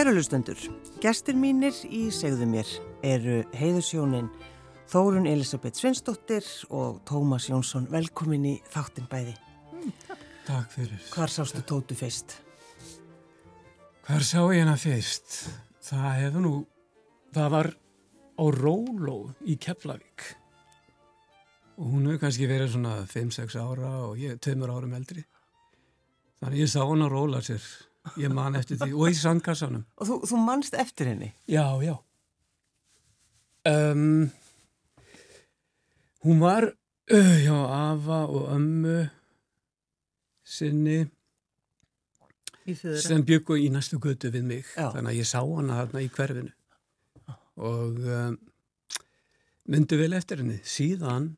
Kærulustendur, gestir mínir í segðu mér eru heiðusjónin Þórun Elisabeth Svensdóttir og Tómas Jónsson. Velkomin í þáttin bæði. Takk fyrir. Hvar sástu Tótu feist? Hvar sá ég hana fyrst? Það hefur nú, það var á Róló í Keflavík og hún hefur kannski verið svona 5-6 ára og ég er tveimur árum eldri. Þannig ég sá hana róla sér, ég man eftir því og í sandkassanum. Og þú, þú manst eftir henni? Já, já. Um, hún var uh, hjá Ava og ömmu sinni sem byggu í næstu götu við mig Já. þannig að ég sá hana hérna í hverfinu og um, myndi vel eftir henni síðan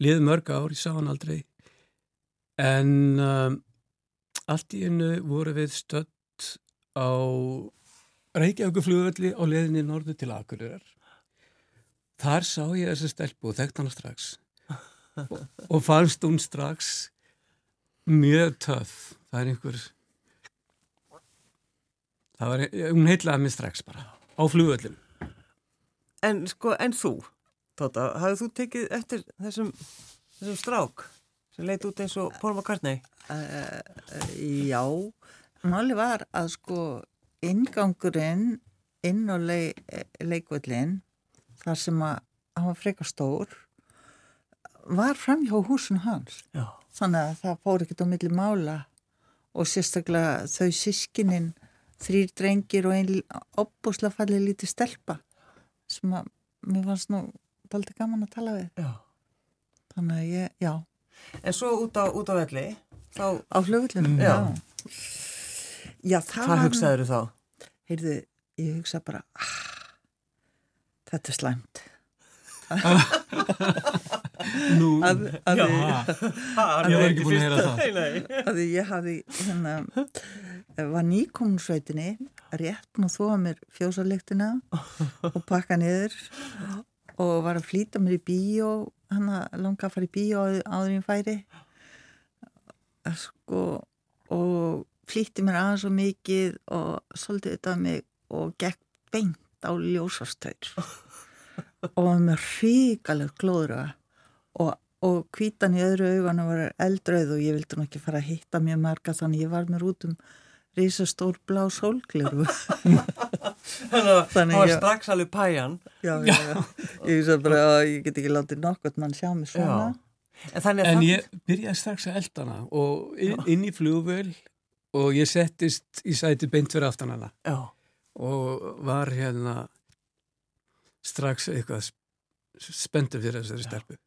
liði mörg ár, ég sá hann aldrei en um, allt í hennu voru við stödd á Reykjavíkuflugvelli á leðinni norðu til Akureyrar. Þar sá ég þessi stelpu og þekkt hana strax. Og, og fannst hún strax mjög töff. Það er einhver það var, hún heitlaði mig strax bara á flugöllum En sko, en þú, Tóta, hafið þú tekið eftir þessum, þessum strák sem leit út eins og Paul McCartney? Uh, já, máli var að sko ingangurinn inn á leik, leikvöllin þar sem að hann var frekar stór var fram hjá húsinu hans Já. þannig að það fór ekkert á milli mála og sérstaklega þau sískinin þrýr drengir og einn opbúslega fallið lítið stelpa sem að mér fannst nú daldi gaman að tala við Já. þannig að ég, já, En svo út á, út á velli, þá, á flugvöllinu Já. já. já, það hvað hugsaður þá? heyrðu, ég hugsa bara ah, þetta er slæmt Nú, að, að, já, að, ég var ekki búin að heyra það Nei, nei. að ég hafi hérna, var nýkominsveitinni rétt að þóa mér fjósalíktina og pakka niður og var að flýta mér í bíó hann að langa að fara í bíó áður- ég færi. Sko og flýtti mér aðeins svo mikið og svolítið þetta mig og gekk beint á ljósastaur. Og var með ríkaleg glóðra og, og kvítan í öðru augan var eldrauð og ég vildi nú ekki fara að hitta mjög marga þannig ég var mér út um risastór blá sólgleru Þannig að það var strax alveg pæjan. já, já, já. ég bara að ég get ekki látið nokkvæmt mann sjá mig svona Já. En En það... ég byrjaði strax að elda hana og inn, inn í flugvöl og ég settist í sæti beint fyrir aftan hana Já. og var hérna strax eitthvað spenntur fyrir þessari stelpu.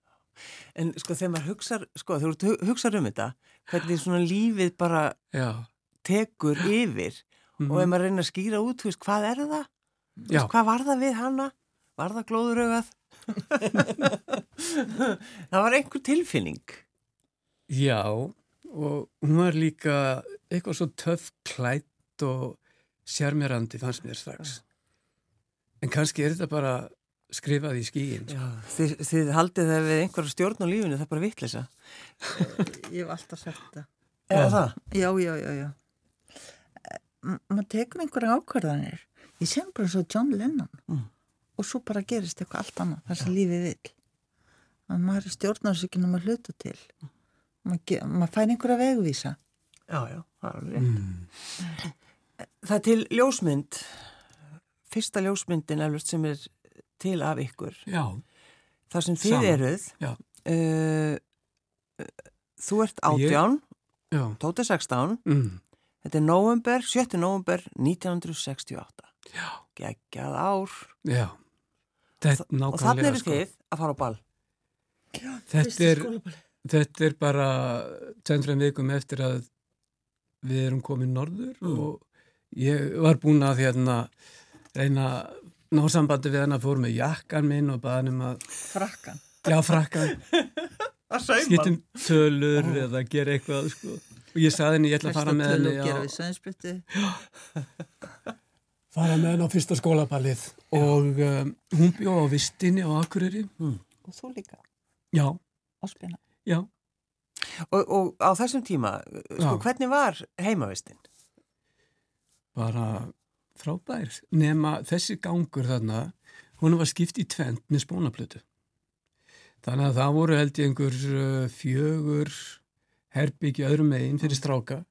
En sko þegar maður hugsar, sko þegar þú hugsar um þetta, hvernig svona lífið bara Já, tekur yfir Mhm. og ef maður reynir að skýra út, þú veist, hvað er það? Veist, hvað var það við hana? Var það glóðurögað? það var einhver tilfinning. já og hún var líka eitthvað svo töff klætt og sjarmirandi fannst mér strax. En kannski er þetta bara skrifað í skíin. Já, þið, þið haldið það við einhverja stjórn á lífinu, það er bara vittlisa. ég hef alltaf sagt þetta Er það? já, já, já, já maður tekur einhverja ákvarðanir. Ég sem bara svo John Lennon. Mm. og svo bara gerist eitthvað allt annað þar sem lífið vil að maður er stjórnarsykinn um að hluta til. Maður, ge- maður fær einhverja vegvísa. Já, já, það er rétt. Mm. Það er til ljósmynd, fyrsta ljósmyndin eflust sem er til af ykkur. Já, Það sem þið Saman. eruð, Já. uh, þú ert átján, já, Tóti 16, mm, þetta er november, 7. november 1968. já, Geggjað ár. já. Þetta, Og þannig eru sko. þið að fara á ball. Þetta er, þetta er bara tendrem vikum eftir að við erum komin norður Mm. og ég var búin að hérna reyna ná sambandi við hann að fór með jakkan minn og baðan um að, frakkan já frakkan, Að sauma. skiptum tölur eða gera eitthvað sko. Og ég saði henni, ég ætla að fara með henni á, fara með henni á fyrsta skólaballið. Og um, hún bjó á vistinni á Akureyri. og þú líka? Já, já. Og, og á þessum tíma, sko, hvernig var heimavistin? bara frábær. Nema þessi gangur þarna hún var skipt í tvent með spónaplötu. Þannig að það voru held ég einhver uh, fjögur herbyggi öðrum meginn fyrir stráka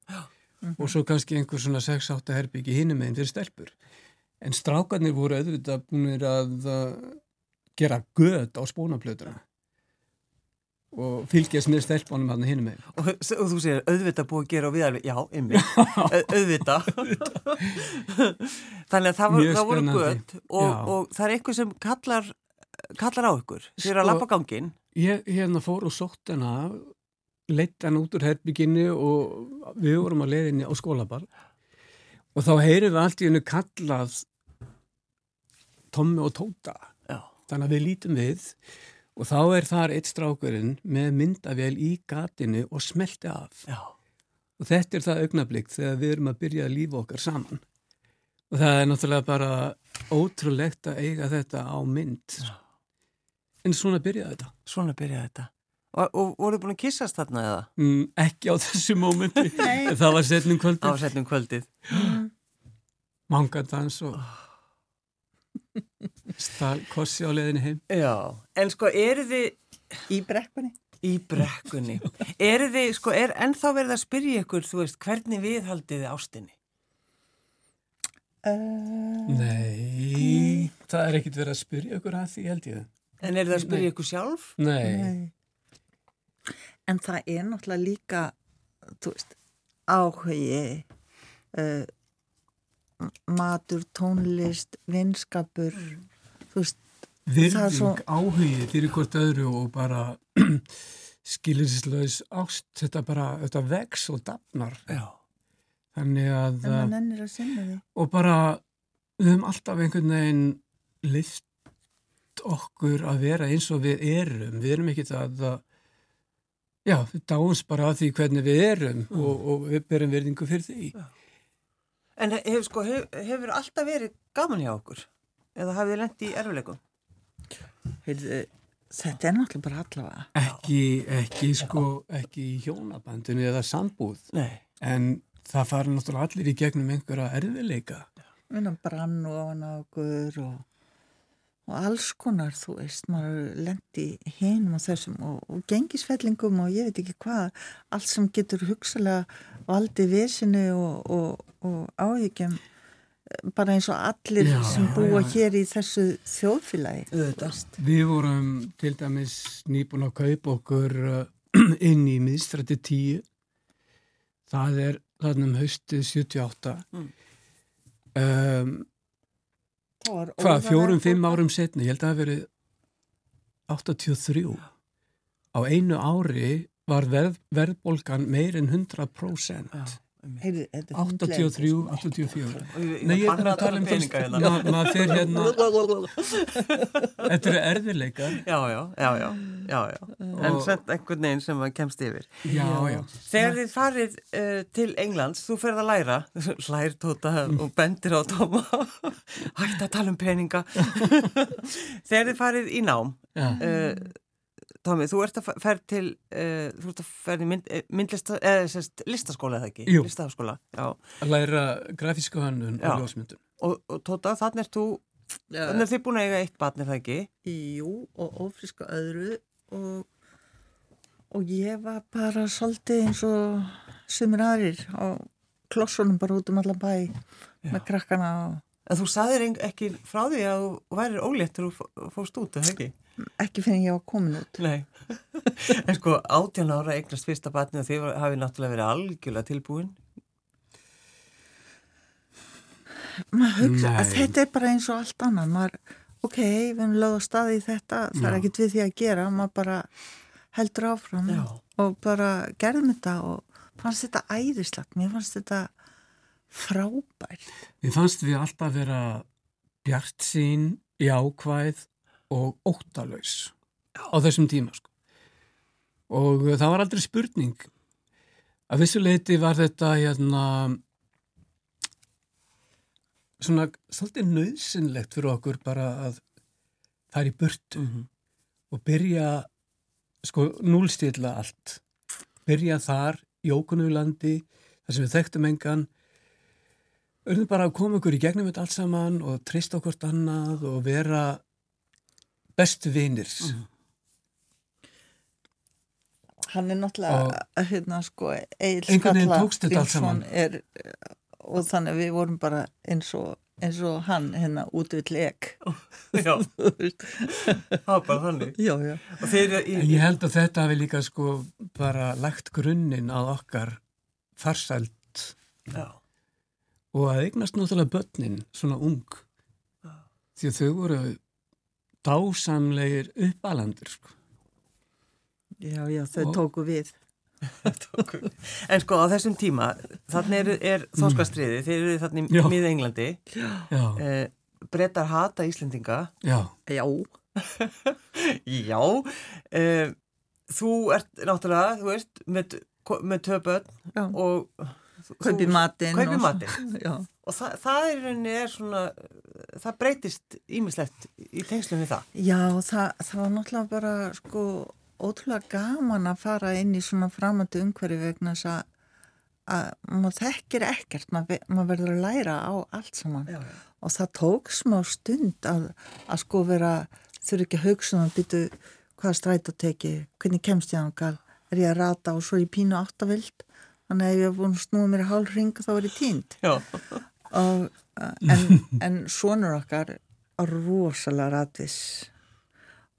og svo kannski einhver svona 6-8 herbyggi hinum meginn fyrir stelpur en strákarnir voru auðvitað búinir að gera göð á spónaplötuna og fylgjast með stelpunum hann hinum meginn Og, og þú segir, auðvitað búið að gera og við alveg, já, ymmi, auðvitað. Þannig að það, var, það voru gött og, og það er eitthvað sem kallar, kallar á ykkur. Þið eru að Sko- lappa gangin. Ég hérna fór og sótt hana, leitt hana út úr herbygginu og við vorum á leiðinni á skólaball og þá heyrum við allt í hennu kallað Tommi og Tóta. Já. Þannig að við lítum við og þá er þar eitt strákurinn með myndavél í gatinu og smelti af. Já. Og þetta er það augnablík þegar við erum að byrja að lífa okkar saman. Og það er náttúrulega bara ótrúlegt að eiga þetta á mynd. En svona byrjaði þetta. Svona byrjaði þetta. Og, og voru búin að kissast þarna eða? Mm, ekki á þessu mómenti. Það var setnum kvöldið. setnum kvöldið. Mangadans og stál kossi á leiðinni heim. Já. En sko, eru þið Í brekkunni? í brekkunni? eru þið, sko, er ennþá verið að spyrja ykkur, þú veist, hvernig viðhaldið þið ástinni? Uh, Nei, það er ekkit verið að spyrja ykkur að því held ég. En eru það að spyrja ykkur sjálf? Nei, Nei. En það er náttúrulega líka, veist, áhugi, uh, matur, tónlist, vinskapur, þú veist, Það virðing, áhugi fyrir hvort öðru og bara skilisislaus ást, þetta bara, þetta vex og dafnar. Já. Þannig að, en maður nennir að sinna því. og bara, við höfum alltaf einhvern veginn lift okkur að vera eins og við erum. Við erum ekkit að, að já, við dáumst bara að því hvernig við erum og, og við berum verðingu fyrir því. En hef, sko, hef, hefur alltaf verið gaman hjá okkur? Eða hafið þið lent í erfileikum? Heyrðu, þetta er náttúrulega bara allavega. Ekki, ekki, sko, ekki í hjónabandinu eða sambúð, Nei. en það fara náttúrulega allir í gegnum einhverja erfileika. Vinna brann og okkur og, og alls konar, þú veist, maður lendi hinum og þessum og, og gengisfellingum og ég veit ekki hvað, allt sem getur hugsalega valdið vesinu og, og, og áhyggjum bara eins og allir Já, sem búa já. hér í þessu þjóðfélagi. Auðvitað. Við vorum til dæmis nýbúin að kaupa okkur uh, inn í miðstrætti 10. Það er þarna um haustið 78. Mm. Um, hvað, fjórum, fimm árum setni, ég held að það verið 83. Á einu ári var verð, verðbólgan meir en 100%. Já. Er 83, hundleiðis. 84. Og ég- Nei, ég er að tala um peninga fyrst, hérna. ma maður fer hérna, þetta eru erfiðleikar. Já, já, já, já, já, já. En sent einhvern veginn sem að kemst yfir. Já, já. Þegar þið farið uh, til Englands, þú ferð að læra, hlær tóta og bendir á tóma, hægt að tala um peninga. Þegar þið farið í nám, já. uh, Tómi, þú ert að ferð til, uh, þú ert að ferð í mynd, eh, myndlista, eða sérst, listaskóla eða ekki? Jú. Listaskóla, já. Að læra grafísku hönnun Já. og ljósmyndun. Og, og Tóta, þannig ert þú, þannig er þið búin að eiga eitt barn, er það ekki? Jú, og ófriska öðru og, og ég var bara svolítið eins og sumir aðrir á klossunum bara út um allan bæ með krakkana og En þú saðir ekki frá því að þú værir ólétt þegar þú fó- fórst út, er það ekki? Ekki fyrir ég var komin út. Nei. en sko, átján ára eignast fyrsta barni og þið hafið náttúrulega verið algjörlega tilbúin. Maður hugsa að Nei. þetta er bara eins og allt annað. Maður, ok, við erum lögð á staði í þetta, það er Já. ekkert við því að gera, maður bara heldur áfram Já. og bara gerðum þetta og fannst þetta æðislegt, mér fannst þetta frábært. Við fannst við alltaf vera bjart sín, jákvæð og óttalös á þessum tíma sko. Og það var aldrei spurning. Að vissu leiti var þetta hérna svona svolítið nöðsynlegt fyrir okkur bara að fara í burtu Mhm. og byrja sko núlstilla allt. Byrja þar í ókunnulandi þar sem við þekktum engan Örðum bara að koma okkur í gegnum þetta allt saman og treysta okkur annað og vera bestu vinir. Mhm. Hann er náttúrulega, hérna sko, Egil Einhvern veginn Skalla tókst þetta allt Grímsson saman. er, og þannig við vorum bara eins og, eins og hann hérna út við lek. Já, það var bara þannig. já, já. Og þeir En ég held að þetta hafi líka sko bara lagt grunninn að okkar farsælt já, og að eignast náttúrulega börnin svona ung. Því að þau voru dásamlegir uppalandur sko. Já, já, þau Og- tóku við. en sko á þessum tíma, þannig er, er þorskastriði, þeir eru þannig Já. í mið-Englandi, Já, eh, brettar hata Íslendinga, já, Já. já, eh, þú ert náttúrulega, þú veist, með, með Já. og Kaupi matinn. Kaupi matinn. Og það, það er rauninni er svona, það breytist ímislegt í tengslum við það. Já, það, það var náttúrulega bara sko ótrúlega gaman að fara inn í svona framöndu umhverju vegna þess að, að maður þekkir ekkert, maður, maður verður að læra á allt saman Já, já. og það tók smá stund að, að sko vera, þurfi ekki að hugsa um að byttu hvaða stræt að teki, hvernig kemst ég ángal, er ég að rata og svo ég pínu áttavild, þannig að ef ég hef búin að snúa mér hálf ring þá er ég tínd og, uh, en, en sonur okkar er rosalega ratis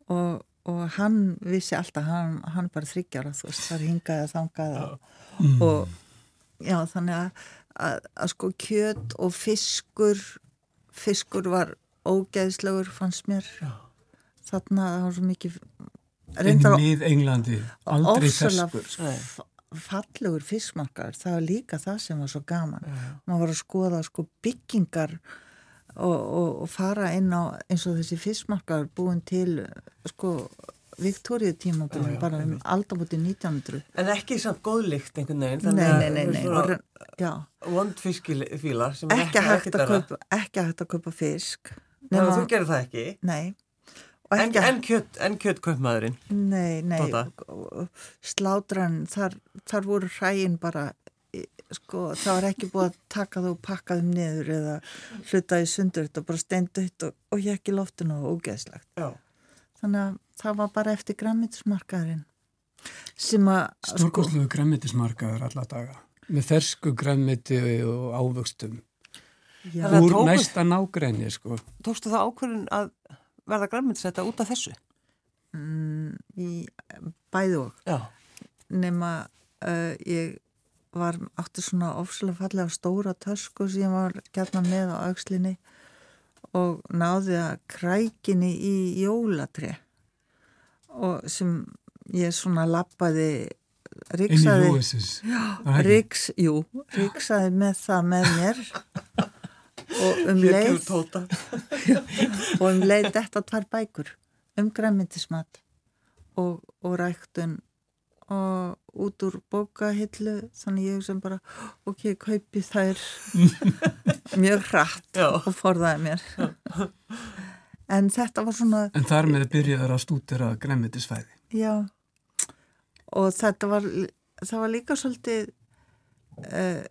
og, og hann vissi alltaf, hann, hann bara þryggjara þú veist, það er hingaði að þangaði og, og já, þannig að, að, að sko kjöt og fiskur fiskur var ógeðslegur fannst mér. Þarna það var svo mikið inn reyndar í Englandi, aldrei ofsalega ferskur. Nei. f- fallegur fiskmarkar, það var líka það sem var svo gaman Já. maður var að skoða sko byggingar og, og, og fara inn á eins og þessi fiskmarkar búin til sko Viktoríu tímabúin bara um aldabúti 1900 En ekki samt góðlykt einhvern veginn. þannig að nei, nei, nei. svona Og re- já, Vond fiskifílar sem er ekki hægt að vera. kaupa ekki hægt að kaupa fisk Nei, nema, þú gerir það ekki. nei En, en kjött, en kjöttkaupmaðurinn. Nei, nei, slátran, þar, þar voru hræin bara, sko, það var ekki búið að taka þau og pakka þeim niður eða hluta í sundur, þetta bara steindautt og, og ég ekki loftinu og ógeðslegt. Já. Þannig að það var bara eftir græmitismarkaðurinn sem að, sko, Stórkostlegu græmmitismarkaður alla daga. Með fersku græmmiti og ávöxtum. já, Úr tókust- næsta nágræni, sko. Tókstu það ákvörðun að verða græmminsetta út af þessu? mm, í bæði og. Já. nema uh, ég var átti svona ofslega fallega stóra tösku sem ég var gætna með á aukslinni og náði að krækinni í jólatri og sem ég svona lappaði ríks, jú, ríksaði með það með mér og um leið og um leið þetta tvær bækur um græmyndismat og, og ræktun og út úr bókahillu þannig ég sem bara ok, kaupi þær mjög hratt Já. og forðaði mér en þetta var svona En þar með byrjaður að stútira græmmitisfæði. já og þetta var það var líka svolítið uh,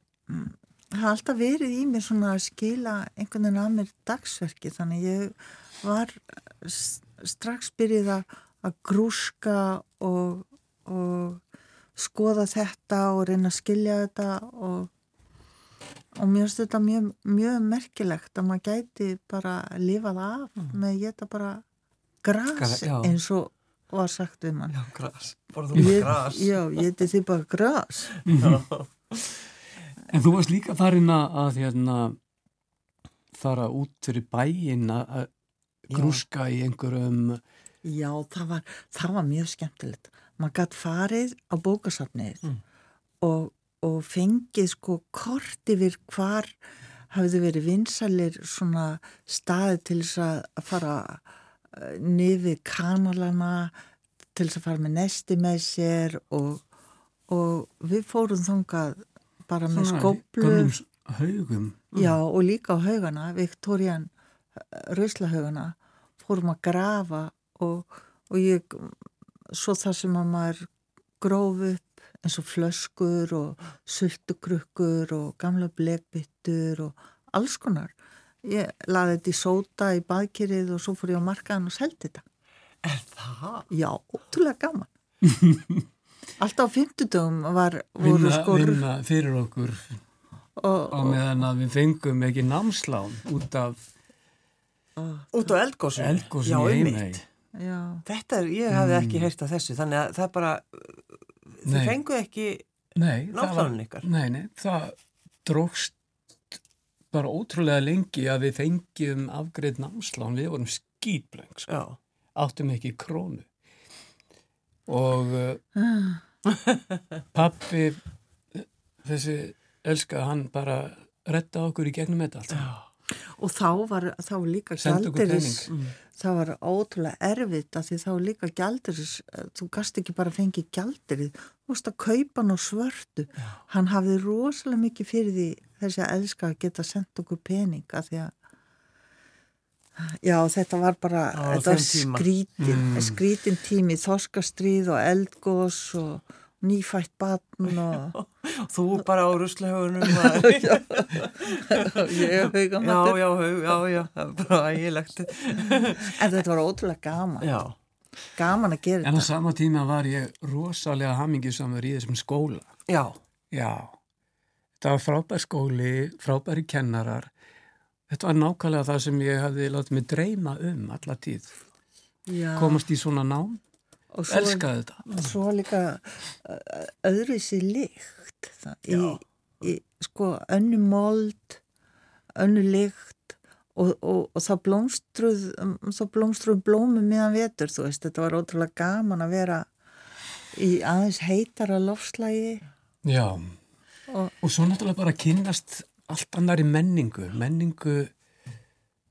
það har alltaf verið í mér svona að skila einhvern veginn að mér dagsverki þannig ég var strax byrjuð að að grúska og, og skoða þetta og reyna að skilja þetta og, og mér finnst þetta mjög, mjög merkilegt að maður gæti bara lifað af með að geta bara já. eins og var sagt við mann. Já, gras. Borðu þú Ég- gras. Já, ég geti því bara gras. En þú varst líka farin að, hérna, fara út fyrir bæin að grúska í einhverjum Já, það var, það var mjög skemmtilegt. Maður gætt farið á bókasafnið Mm. og, og fengið sko kort yfir hvar hafði verið vinsalir svona staði til þess að fara eh, niður kanalana til þess að fara með nesti með sér og, og við fórum þangað bara með skóplu. haugum. Já, og líka á haugana, Viktorian rauslahaugana, fórum að grafa og, og ég, svo það sem að maður gróf upp eins og flöskur og sultukrukkur og gamla blekbyttur og alls konar. Ég laði þetta í sóta í baðkyrið og svo fór ég á markaðan og seldi þetta. Er það? Já, ótrúlega gaman. Alltaf á fymtudögum var, voru vinna, sko vinna fyrir okkur og, á meðan að við fengum ekki námslán út af Út á eldgósinu? eldgósum Já, í já, Þetta er, ég hafði ekki heyrt af þessu, þannig að það bara, þið Nei. fenguð ekki Nei, námslánin ykkar. nei, nei, það drókst bara ótrúlega lengi að við fengjum afgreið námslán, við vorum skýtbleng, sko. Já, áttum ekki krónu. Og uh, pappi, þessi elska, hann bara retta okkur í gegnum þetta allt. já, og þá var, þá var líka gjaldiris, pening. það var ótrúlega erfitt að því þá var líka gjaldiris, þú gast ekki bara fengið gjaldirið, þú veist að kaupa hann á svörtu. Hann hafði rosalega mikið fyrir því þessi að elska að geta sendt okkur pening að því að Já, þetta var bara, Á þetta var skrítin, Mm. skrítin tími, þorskastríð og eldgós og nýfætt batn og þú bara á ruslahöfunum. ég hef já, haugamattur. já, já, já, það bara ægilegt. En þetta var ótrúlega gaman, Já, gaman að gera En á þetta. sama tíma var ég rosalega hamingisamur í þessum skóla. já, Já, þetta var frábær skóli, frábæri kennarar. Þetta var nákvæmlega það sem ég hafði látið mig dreyma um alla tíð. Já, Komast í svona nám, og svo, elskaði þetta. svo líka öðruvísi lykt það, í, í, sko, önnu mold, önnu lykt og, og, og það blómstruð, blómstruð blómum miðan vetur, þú veist, þetta var ótrúlega gaman að vera í aðeins heitara lofslægi Já, og og svo náttúrulega bara kynnast allt annari menningu, menningu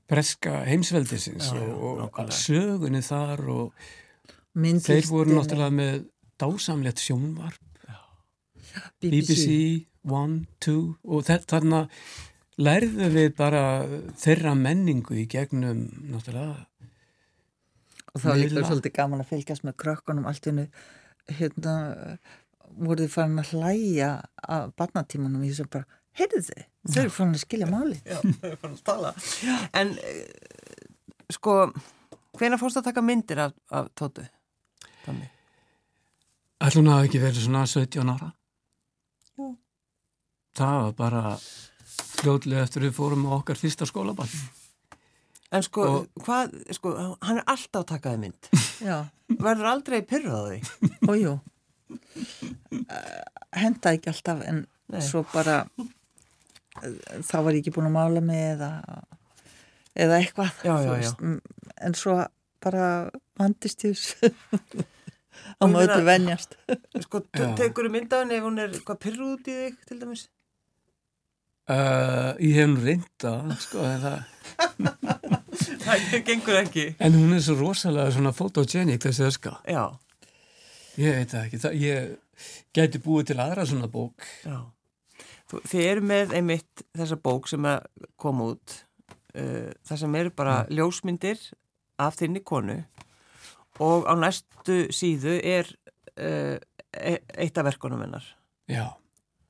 breska heimsveldisins Já, já, og, og sögunni þar og myndlistinni. þeir voru náttúrulega með dásamlegt sjónvarp, BBC, One, Two og þarna lærðu við bara þeirra menningu í gegnum náttúrulega Og það var líka svolítið gaman að fylgjast með krökkunum allt innu, hérna, voruð þið farin að hlæja að barnatímanum í þessu bara, heyrðu þið, þau eru farin að skilja máli. já, við erum farin að tala. En, eh, sko, hvena fórst að taka myndir af, af Tótu? Ætlum það ekki verið svona 17 ára? Já. Það var bara fljótlega eftir við fórum á okkar fyrsta skólaball. En sko, Og- hvað, sko, hann er alltaf að taka þið mynd. Já, Verður aldrei pyrrað því? og jú, uh, henda ekki alltaf en Nei. svo bara, þá var ég ekki búin að mála mig eða, eða eitthvað, Já, já, já. en svo bara vandist ég má meina- öllu venjast. Sko, Já. tekur þú mynd af henni ef hún er hvað pyrruð út í þig, til dæmis? Uh, ég hef nú reynda, sko, en, það, Það gengur ekki. en hún er svo rosalega svona photogenic þessi öska. Já, Ég veit það ekki, það, ég gæti búið til aðra svona bók. já. Þið eru með einmitt þessa bók sem að koma út, uh, það sem eru bara ljósmyndir af þinni konu og á næstu síðu er uh, e eitt af verkunum hennar. Já,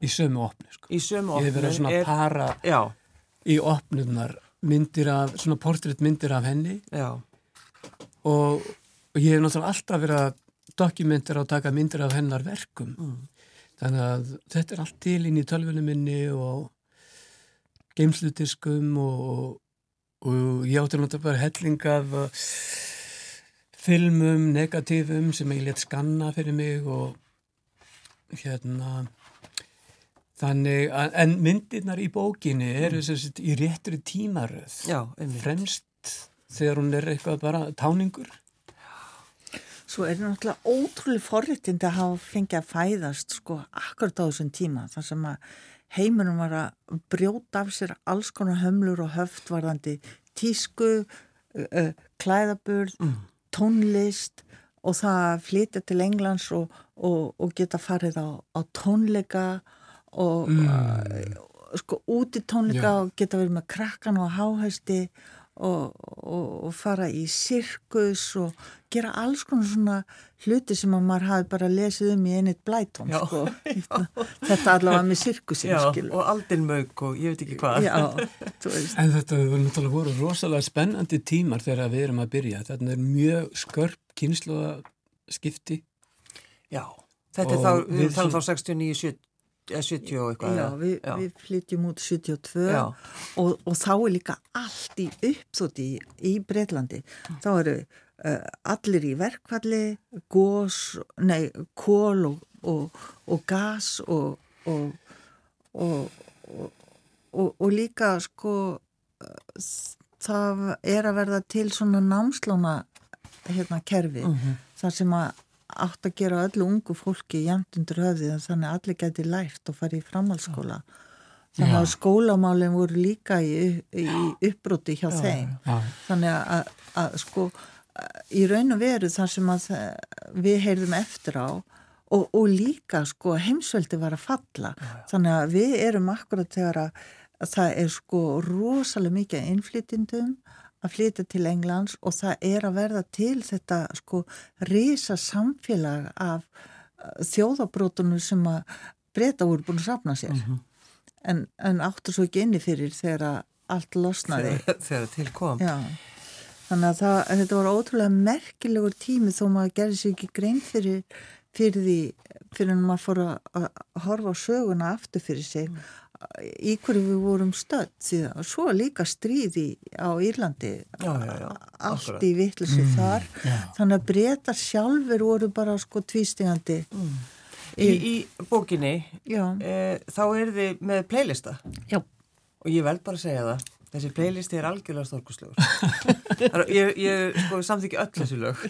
í sömu opni, sko. Í sömu Ég hef verið svona er, para já, í opnunar myndir af, svona portréttmyndir af henni og, og ég hef náttúrulega alltaf verið að dokumentir og taka myndir af hennar verkum. mm. Þannig að þetta er allt til inn í tölvunum minni og geimslutiskum og, og ég átti náttúrulega bara helling af uh, filmum, negatífum sem ég let skanna fyrir mig og hérna þannig að, en myndirnar í bókinni eru sem sagt í réttri tímaröð. Já, fremst þegar hún er eitthvað bara táningur Svo er náttúrulega ótrúlega forréttindi að hafa fengið að fæðast sko akkurat á þessum tíma þar sem að heiminum var að brjóta af sér alls konar hömlur og höftvarðandi tísku, klæðaburð, Mm. tónlist og það að flytja til Englands og, og, og geta farið á, á tónleika og Mm. uh, sko úti tónleika Já. og geta verið með krakkan og háhæsti og, og, og fara í sirkus og gera alls konar svona hluti sem að maður hafi bara lesið um í einit blætón sko. þetta allavega með sirkusin og aldinmög og ég veit ekki hvað. Já, En þetta hefur náttúrulega voru rosalega spennandi tímar þegar við erum að byrja. Þetta er mjög skörp kynsluðaskipti. Já, þetta er Og þá, við við talum þá sem- 69, 70, eða 70 og eitthvað. Já, við, Já. við flytjum út 72 Já. og, og þá er líka allt í uppþótti í, í Breitlandi. Þá eru uh, allir í verkvalli, gós, nei, kól og, og, og gas og, og, og, og líka sko uh, það er að verða til svona námslána hérna kerfi þar sem að átt að gera öllu ungu fólki jæmt undir höfðið þannig að allir geti lært og farið í framhaldsskóla. Þannig að Já. skólamálinn voru líka í, í uppbroti hjá þeim. Já. þannig að, að sko í raun og veru þar sem að við heyrðum eftir á og, og líka sko heimsveldi var að falla. Þannig að við erum akkurat þegar að, að það er sko rosalega mikið innflytindum að flytja til Englands og það er að verða til þetta sko risa samfélag af uh, þjóðabrótunum sem að breyta voru búin að safna sér. En, en áttu svo ekki inni fyrir þegar allt losnaði. Þegar, þegar til kom. Já, þannig að það, þetta var ótrúlega merkilegur tími þó maður gerði sér ekki grein fyrir, fyrir því, fyrir en maður fór að, horfa á söguna aftur fyrir sig í hverju við vorum stödd því að svo líka stríði á Írlandi. Já, já, já, allt akkurat. í vittlusi þar. þannig að breyta sjálfur voru bara sko tvístingandi Í, í bókinni, Já, e, þá er þið með playlista? Já, og ég vel bara segja það. Þessi playlisti er algjörlega stórkuslegur. ég ég sko, samþykki öll þessu lög.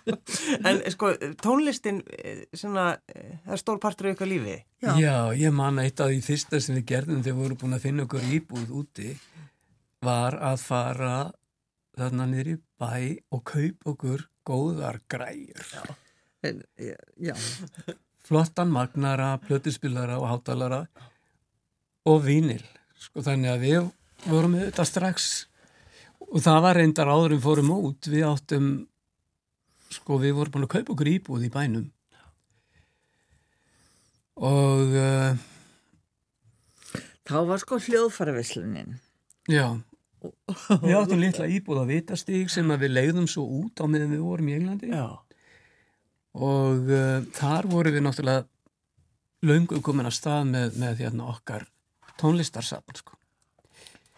en sko, tónlistin, eh, svona, eh, það er stór partur af ykkar lífi. Já. Já, ég man eitt af því fyrsta sem við gerðum þegar við vorum búin að finna okkur íbúð úti var að fara þarna niður í bæ og kaupa okkur góðar græjur. já, já. Flottan magnara, plötuspillara og hátalara og vínil. Sko þannig að við vorum með þetta strax og það var reyndar áður en fórum út. Við áttum, sko við vorum búin að kaupa okkur íbúð í bænum og uh, Þá var sko hljóðfaravislunin Já, við áttum litla íbúð á vitastík sem að við leiðum svo út á meðan við vorum í Englandi Já. og uh, þar vorum við náttúrulega löngu komin að stað með, með hérna, okkar tónlistarsafn sko.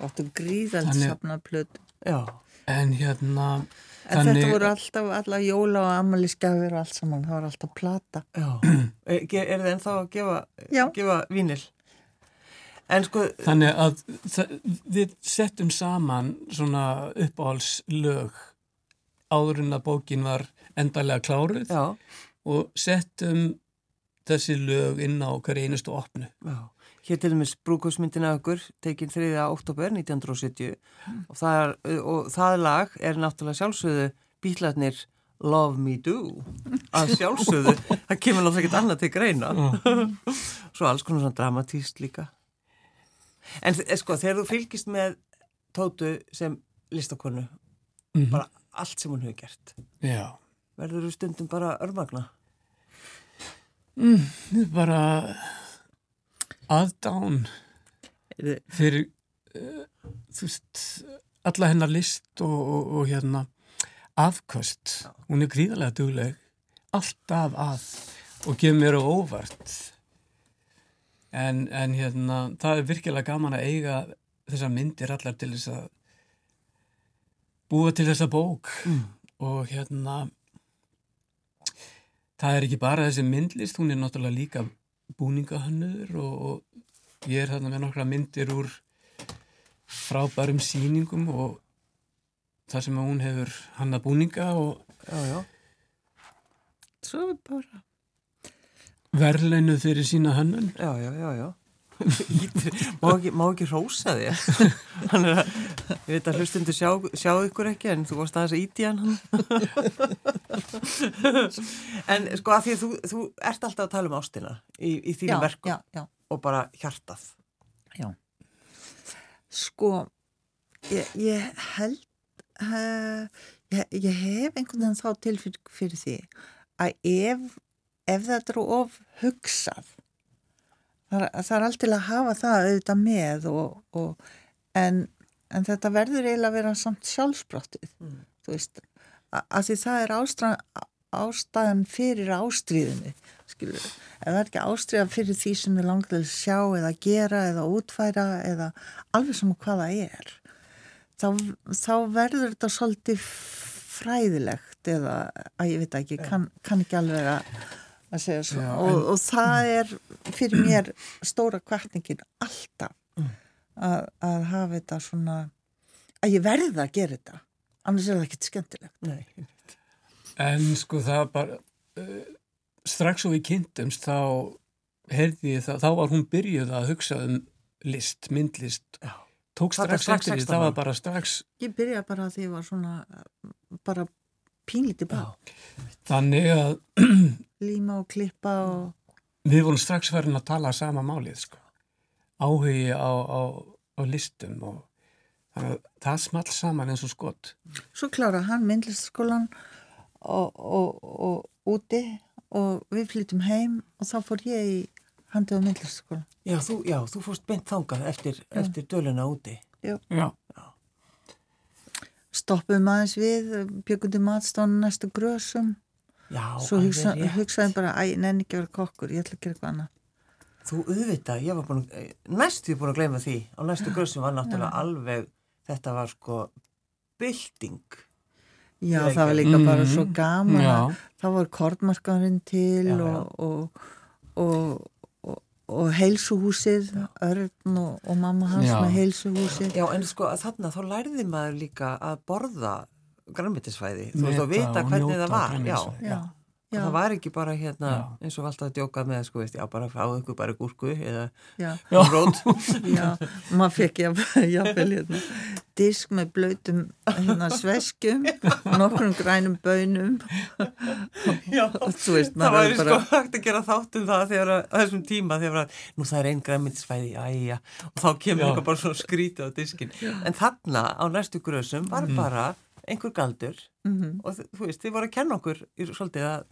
Áttum gríðald Þannig- safnað plötu Já. en hérna En þetta voru alltaf alla jóla og ammaliðskjafir og allt saman, það var alltaf plata. Já. Er, er þið ennþá að gefa, Já. gefa vínil? En sko, þannig að það, við settum saman svona uppáhaldslög áður en að bókin var endalega kláruð já, og settum þessi lög inn á hverju einustu opnu já. Hér til dæmis brúkusmyndina okkur, tekinn 3. oktober 1970 og, það er, og það lag er náttúrulega sjálfsögðu bílarnir Love Me Do. Að sjálfsögðu, það kemur náttúrulega ekkert annað til greina. Svo alls konar svona dramatíst líka. En þ- sko, þegar þú fylgist með Tótu sem listakonu Mhm. bara allt sem hún hefur gert Já, verður þú stundum bara örmagna? Bara aðdán fyrir uh, þú veist, alla hennar list og, og, og hérna afköst, hún er gríðarlega dugleg alltaf að og gefur mér á óvart. En, en hérna það er virkilega gaman að eiga þessar myndir allar til þess að búa til þessa bók. Og hérna það er ekki bara þessi myndlist, hún er náttúrulega líka búningahannur og, og ég er þarna með nokkra myndir úr frábærum sýningum og það sem hún hefur hanna búninga og Já, já, Svo bara, verðleinuð fyrir sína hönnun. já, já, já, já. Má, ekki, ekki rósa hann er að ég veit að hlustundu sjá, sjá ykkur ekki en þú varst aðeins að íti hann. En sko að því að þú, þú ert alltaf að tala um ástina í, í þínum já, og bara hjartað. Já. Sko, ég, ég held uh, ég, ég hef einhvern veginn þá til fyrir, því að ef, ef þetta eru of hugsað það, er- það er alltaf að hafa það auðvitað með og, og, en, en þetta verður eiginlega að vera samt sjálfsbrottið Mm. þú veist a- að því það er ástæðan, ástæðan fyrir ástríðinu skilur ef það er ekki ástríða fyrir því sem við langar að sjá eða gera eða útfæra eða alveg sem hvað það er þá, þá verður þetta svolítið fræðilegt eða að ég veit ekki, kann, kann ekki alveg að, að segja svo. Já, og, og það er fyrir mér stóra kvartningin alltaf að, að hafa þetta svona að ég verða að gera þetta. Annars er það ekkert skemmtilegt. Nei. En sko það bara, uh, strax og við kynntumst þá heyrði ég það, þá var hún byrjuð að hugsa um list, myndlist, Já. tók strax, strax eftir því, 16 það var bara strax, ég byrja bara að því ég var svona bara pínlítið Já. bara þannig að líma og klippa og við vorum strax farin að tala sama málið sko, áhugi á, á, á listum og þannig að það small saman eins og skott. svo klára hann myndlistaskólan og, og, og úti og við flyttum heim og þá fór ég í handið á myndlistaskólan Já, þú, já, þú fórst beint þangað eftir, eftir döluna úti. Já, stoppum aðeins við, bjökundi matstánu næstu grösum Já, svo alveg hugsa, rétt. hugsaði bara, æ, nenni ekki að vera kokkur ég ætla að gera eitthvað annað Þú auðvitað, ég var búin að, næstu búin að gleyma því. Á næstu grössum var náttúrulega alveg, þetta var sko bylting. Já, Ég það var líka bara Mhm. svo gaman Já. að það var kortmarkaðurinn til Já, já. og, og, og, og, heilsuhúsið, Örn og, og mamma hans Já. með heilsuhúsið. Já, en sko að þarna þá lærði maður líka að borða grænmyndisfæði. Þú veist að vita hvernig það var. Já. Já, já, það var ekki bara hérna, Já. eins og alltaf að djóka með, sko, veist, já, bara fáðu ykkur bara gúrku eða já, rót. já, maður fekk jáfnvel hérna disk með blöytum hérna sveskjum, nokkrum grænum bönum Já, veist, það bara, sko hægt að gera þátt um það þegar að, á þessum tíma þegar að, nú það er einn grænmyndisfæði, æja, og þá kemur eitthvað bara svona skrítið á diskin. En þarna á næstu grösum var bara einhver galdur mm og þ- þú veist, þið voru að kenna okkur í svolítið að,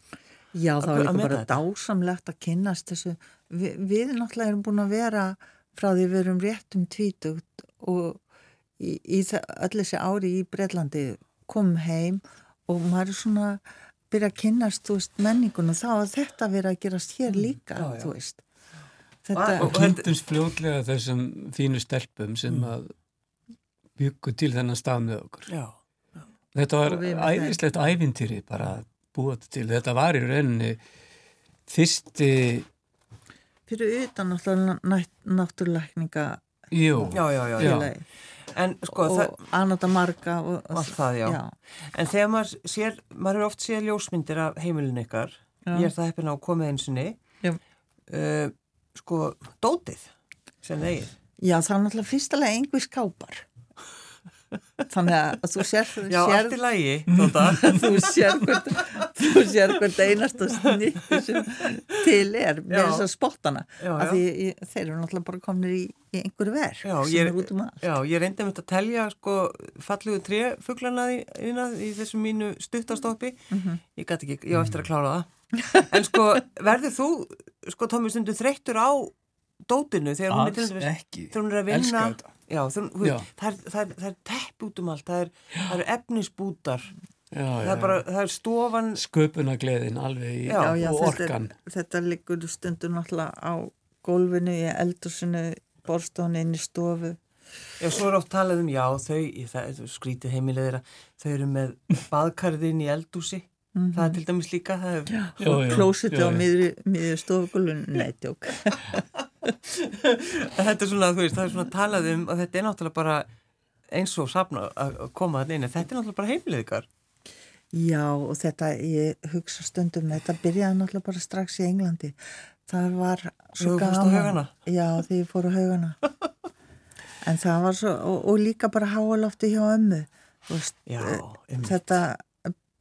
já, það að- var líka bara þetta. dásamlegt að kynnast þessu, Vi, við náttúrulega erum búin að vera frá því við erum rétt um tvítugt og í, í öll þessi ári í Breitlandi komum heim og maður er svona byrja að kynnast, veist, menningun og þá að þetta vera að gerast hér líka, já, já. þú veist. Þetta, Og- og kynntumst fljótlega þessum fínu stelpum sem Mm. að byggu til þennan stað með okkur. já, Þetta var Og æðislegt ævintýri bara að búa þetta til. Þetta var í rauninni fyrsti, fyrir utan náttúrulækninga jú, já, já, já, Já. En sko, og það, Anata Marga og, allt það, já. já, En þegar maður sér, maður er oft séð ljósmyndir af heimilin ykkar, Já. ég er það heppin á að koma einsinni, Já. uh, sko, dótið sem þeir. já, það er náttúrulega fyrstulega einhver skápar þannig að þú sér, Já, sér allt í lagi, þú sér hvert, þú sér hvert einasta snýtti sem til er með þess að spottana að já. því ég- þeir eru náttúrulega bara komnir í, í einhverju verk Já, sem ég- er út um allt Já, ég reyndi með þetta að telja sko fallugu tréfuglana í, í þessu mínu stuttastoppi. Mhm. Ég gæti ekki, ég á eftir að klára það. En sko, verður þú, sko, Tómi, stundu þreyttur á dótinu þegar hún er þegar hún er að vinna. Þetta. Já, þú, þú, Já. það, er, það, er, það er tepp út um allt, það er, það er efnisbútar, Já, það já, er bara, það er stofan, sköpunagleðin alveg í Já, já, og þetta, orkan. þetta liggur stundur náttúrulega á gólfinu í eldursinu borstofinu inn í stofu. Já, svo er oft talað um, já, þau, er skrítið heimilega þeirra, þau eru með baðkarðin í eldúsi, það er til dæmis líka, er, klósiti á miðri stofugólfinu. Neitjók þetta er svona, þú veist, það er svona talað um að þetta er náttúrulega bara eins og safna að að koma inn, en þetta er náttúrulega bara heimilið ykkar. Já, og þetta, ég hugsa stundum, þetta byrjaði náttúrulega bara strax í Englandi. Það var svo gaman. Haugana? Já, þegar ég fór á haugana. en það var svo, og, og líka bara háalofti hjá ömmu. Veist, Já, eh, þetta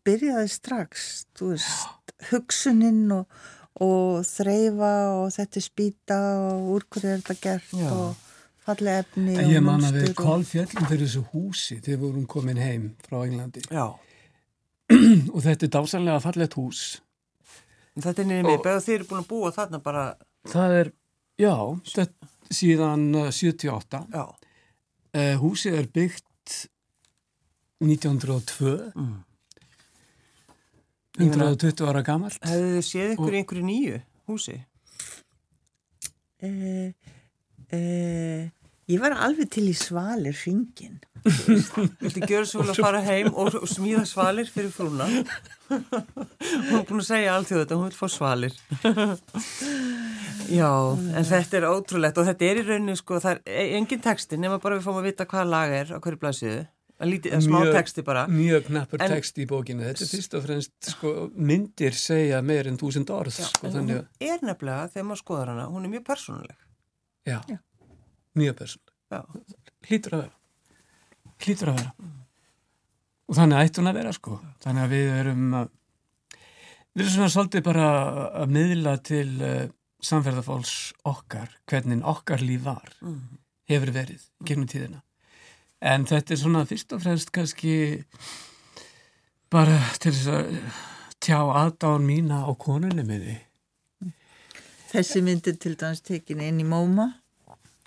byrjaði strax, þú veist, hugsuninn og, og þreyfa og þetta spýta og úr hverju er þetta gert Já. og fallega efni En og ég man að við og- kolfjöllum fyrir þessu húsi þegar við vorum komin heim frá Englandi Já, og þetta er dásanlega fallegt hús. þetta er Og- beða þið eru búin að búa þarna bara, Það er, já, þetta, síðan uh, 78. já, Uh, húsið er byggt 1902, mm. Ég meina- 120 ára gamalt. hefðu þið séð ykkur Og- í einhverju nýju húsi? Eh, eh, ég var alveg til í svalir hringin. Viltu gjöra svo vel að fara heim og og smíða svalir fyrir frúna? Hún er búin að segja alltaf þetta, hún vil fá svalir. Já, en þetta er ótrúlegt og þetta er í rauninu sko, það er engin texti nema bara við fáum að vita hvaða lag er á hverju blaðsíðu. Lítið, smá Mjög- texti bara. Mjög knappur En- text í bókinu. Þetta er fyrst og fremst, sko, myndir segja meir en þúsund orð, sko, En þannig hún er nefnilega, þegar maður skoðar hana, hún er mjög persónuleg. já, Já. mjög persónuleg. Já, Hlýtur að vera. Hlýtur að vera. Og þannig ætti hún að vera, sko. Þannig að við erum að, við erum svona svolítið bara að miðla til uh, samferðafólks okkar, hvernig okkar líf var, mm. hefur verið, gegnum tíðina. En þetta er svona fyrst og fremst kannski bara til þess að tjá aðdáðan mína á konunni minni. Þessi myndi til dæmis tekin inn í móma.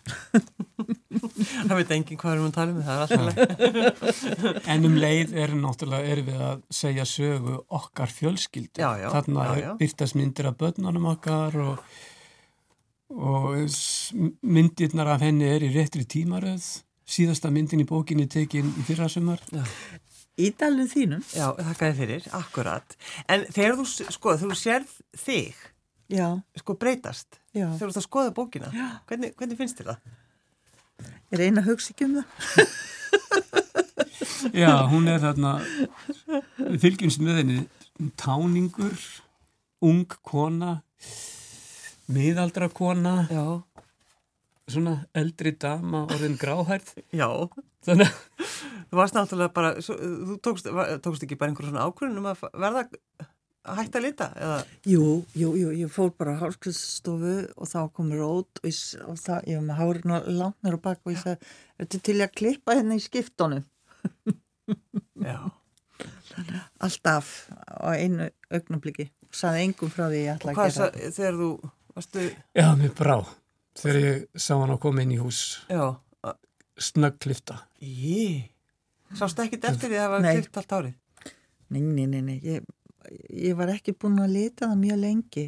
það veit enginn hvað erum við að tala um, það er. En um leið er náttúrulega erum við að segja sögu okkar fjölskyldu. Já, já, Þarna já, já. byrtast myndir af börnunum okkar og, og myndirnar af henni er í réttri tímaröð. Síðasta myndin í bókinni tekin í fyrrasumar. Í dalum þínum. Já, þakka þið fyrir, akkurat. En þegar þú, sko, þú sérð þig, Já, sko, breytast, já. þegar þú ert að skoða bókina, hvernig, hvernig finnst þér það? Ég reyna að hugsa ekki um það. Já, hún er þarna, henni, táningur, ung kona, miðaldra kona, Já. Svona eldri dama orðin gráhærð. Já, Þannig þú varst náttúrulega bara, svo, þú tókst, tókst ekki bara einhver svona ákvörðun um að verða að hætta að lita, eða? Jú, jú, jú, ég fór bara á hálskriðstofu og þá komur rót og, og það, ég var með hárinu langt mér á bak og ég sagði, er þetta til að klippa hérna í skiptunum? Já. Alltaf á einu augnabliki. Saði engum frá því ég Og ætla að hvað gera sa, þegar þú, varstu, Já, mér brá. Þegar ég sá hann að koma inn í hús, já, snögglifta. Jí, sástu ekkit eftir því að það var Nei. klipt allt árið? Nei, nei, nei, nei. Ég, ég var ekki búin að leta það mjög lengi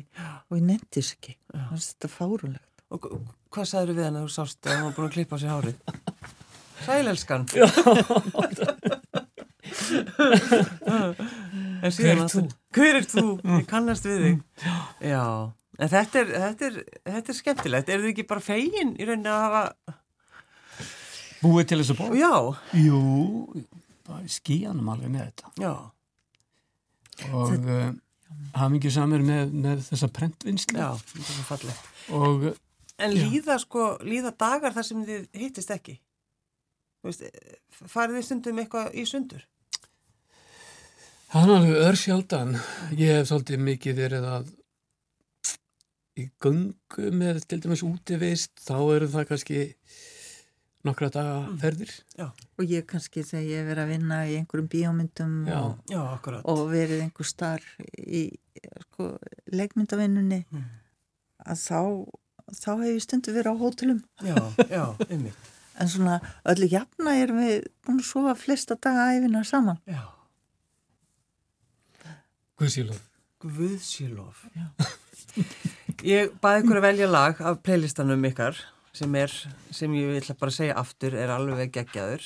og ég nefndis ekki. Það er þetta fárulegt. Og hva- hvað sagður við hann að þú sást að hann var búin að klippa á sér hárið? Sælelskan. síðan Hver ert náttúrulega- Hver er þú? Ég kannast við þig. Já, en þetta er, þetta er, þetta er skemmtilegt. Er þið ekki bara fegin í rauninni að hafa... Búið til þessu bók? Já, Jú, skíanum alveg með þetta. já, Og uh, hafði mikið samir með, með þessa prentvinnslu. já, þetta er fallegt. Og En líða sko, líða dagar þar sem þið hittist ekki? Veist, farið þið stundum eitthvað í sundur? það er alveg örsjaldan. Ég hef svolítið mikið verið að í göngu með til dæmis útivist, þá eru það kannski nokkra daga ferðir. Og ég kannski þegar ég verið að vinna í einhverjum bíómyndum Já. og, Já, og verið einhver starf í sko, leikmyndavinnunni Mm. að þá, þá hef ég stundu verið á hótelum. Já, já, ymmið. En svona öllu jafna erum við búin að sofa flesta daga æfina saman. Já, Guðsílóð. Guðsílof. Ég baði ykkur að velja lag af playlistanum ykkar sem er, sem ég vil bara segja aftur, er alveg geggjaður.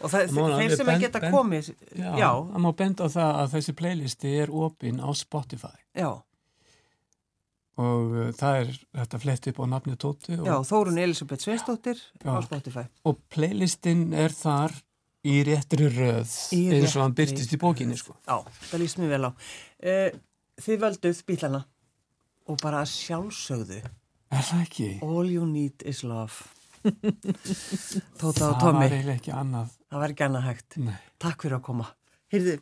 Og það, þeir sem bend- að geta bend- komið, Já, já, það má benda á það að þessi playlisti er opinn á Spotify já, og uh, það er þetta flett upp á nafni Tóti já, Þórun Elisabeth Sveistóttir á. Spotify. og playlistin er þar í réttri röð Í eins og hann byrtist í bókinni sko. Já, það líst mér vel á. Uh, þið völduð bílana og bara að sjálfsögðu Er það ekki? All you need is love. Tóta og það Tommy, var ekki annað. það var ekki annað hægt. Nei. Takk fyrir að koma. Heyrðu,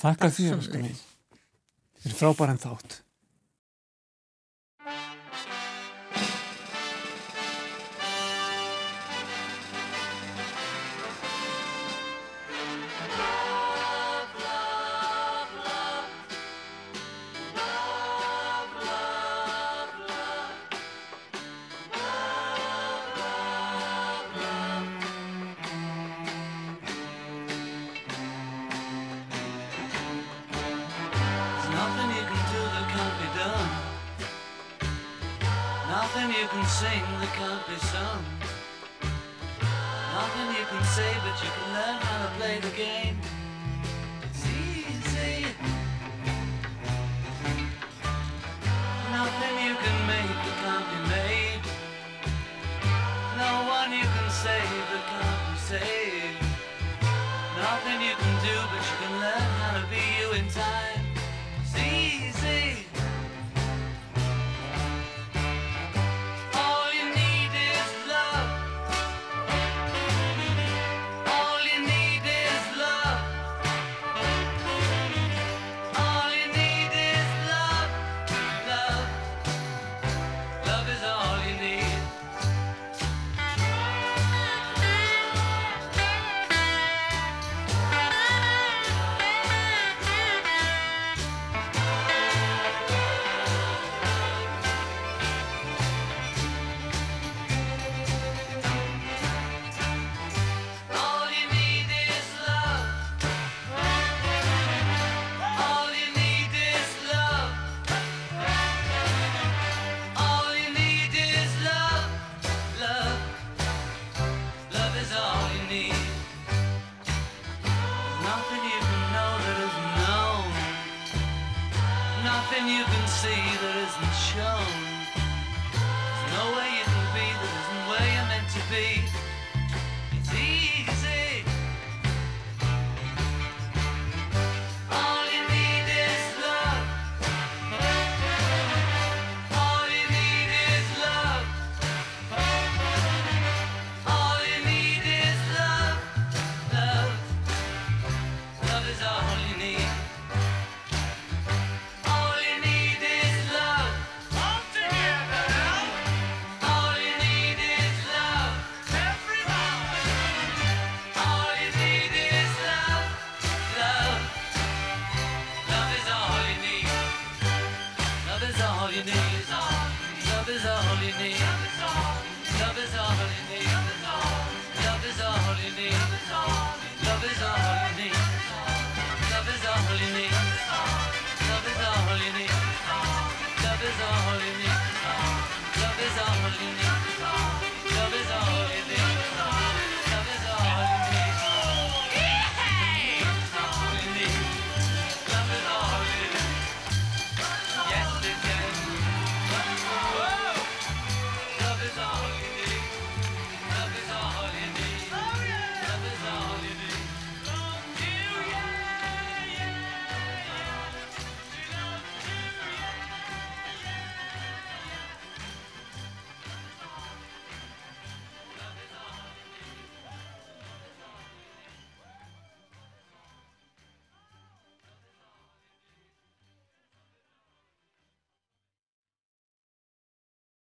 Takk þér, sömuleiðis. sko mín. Þið er frábæran þátt.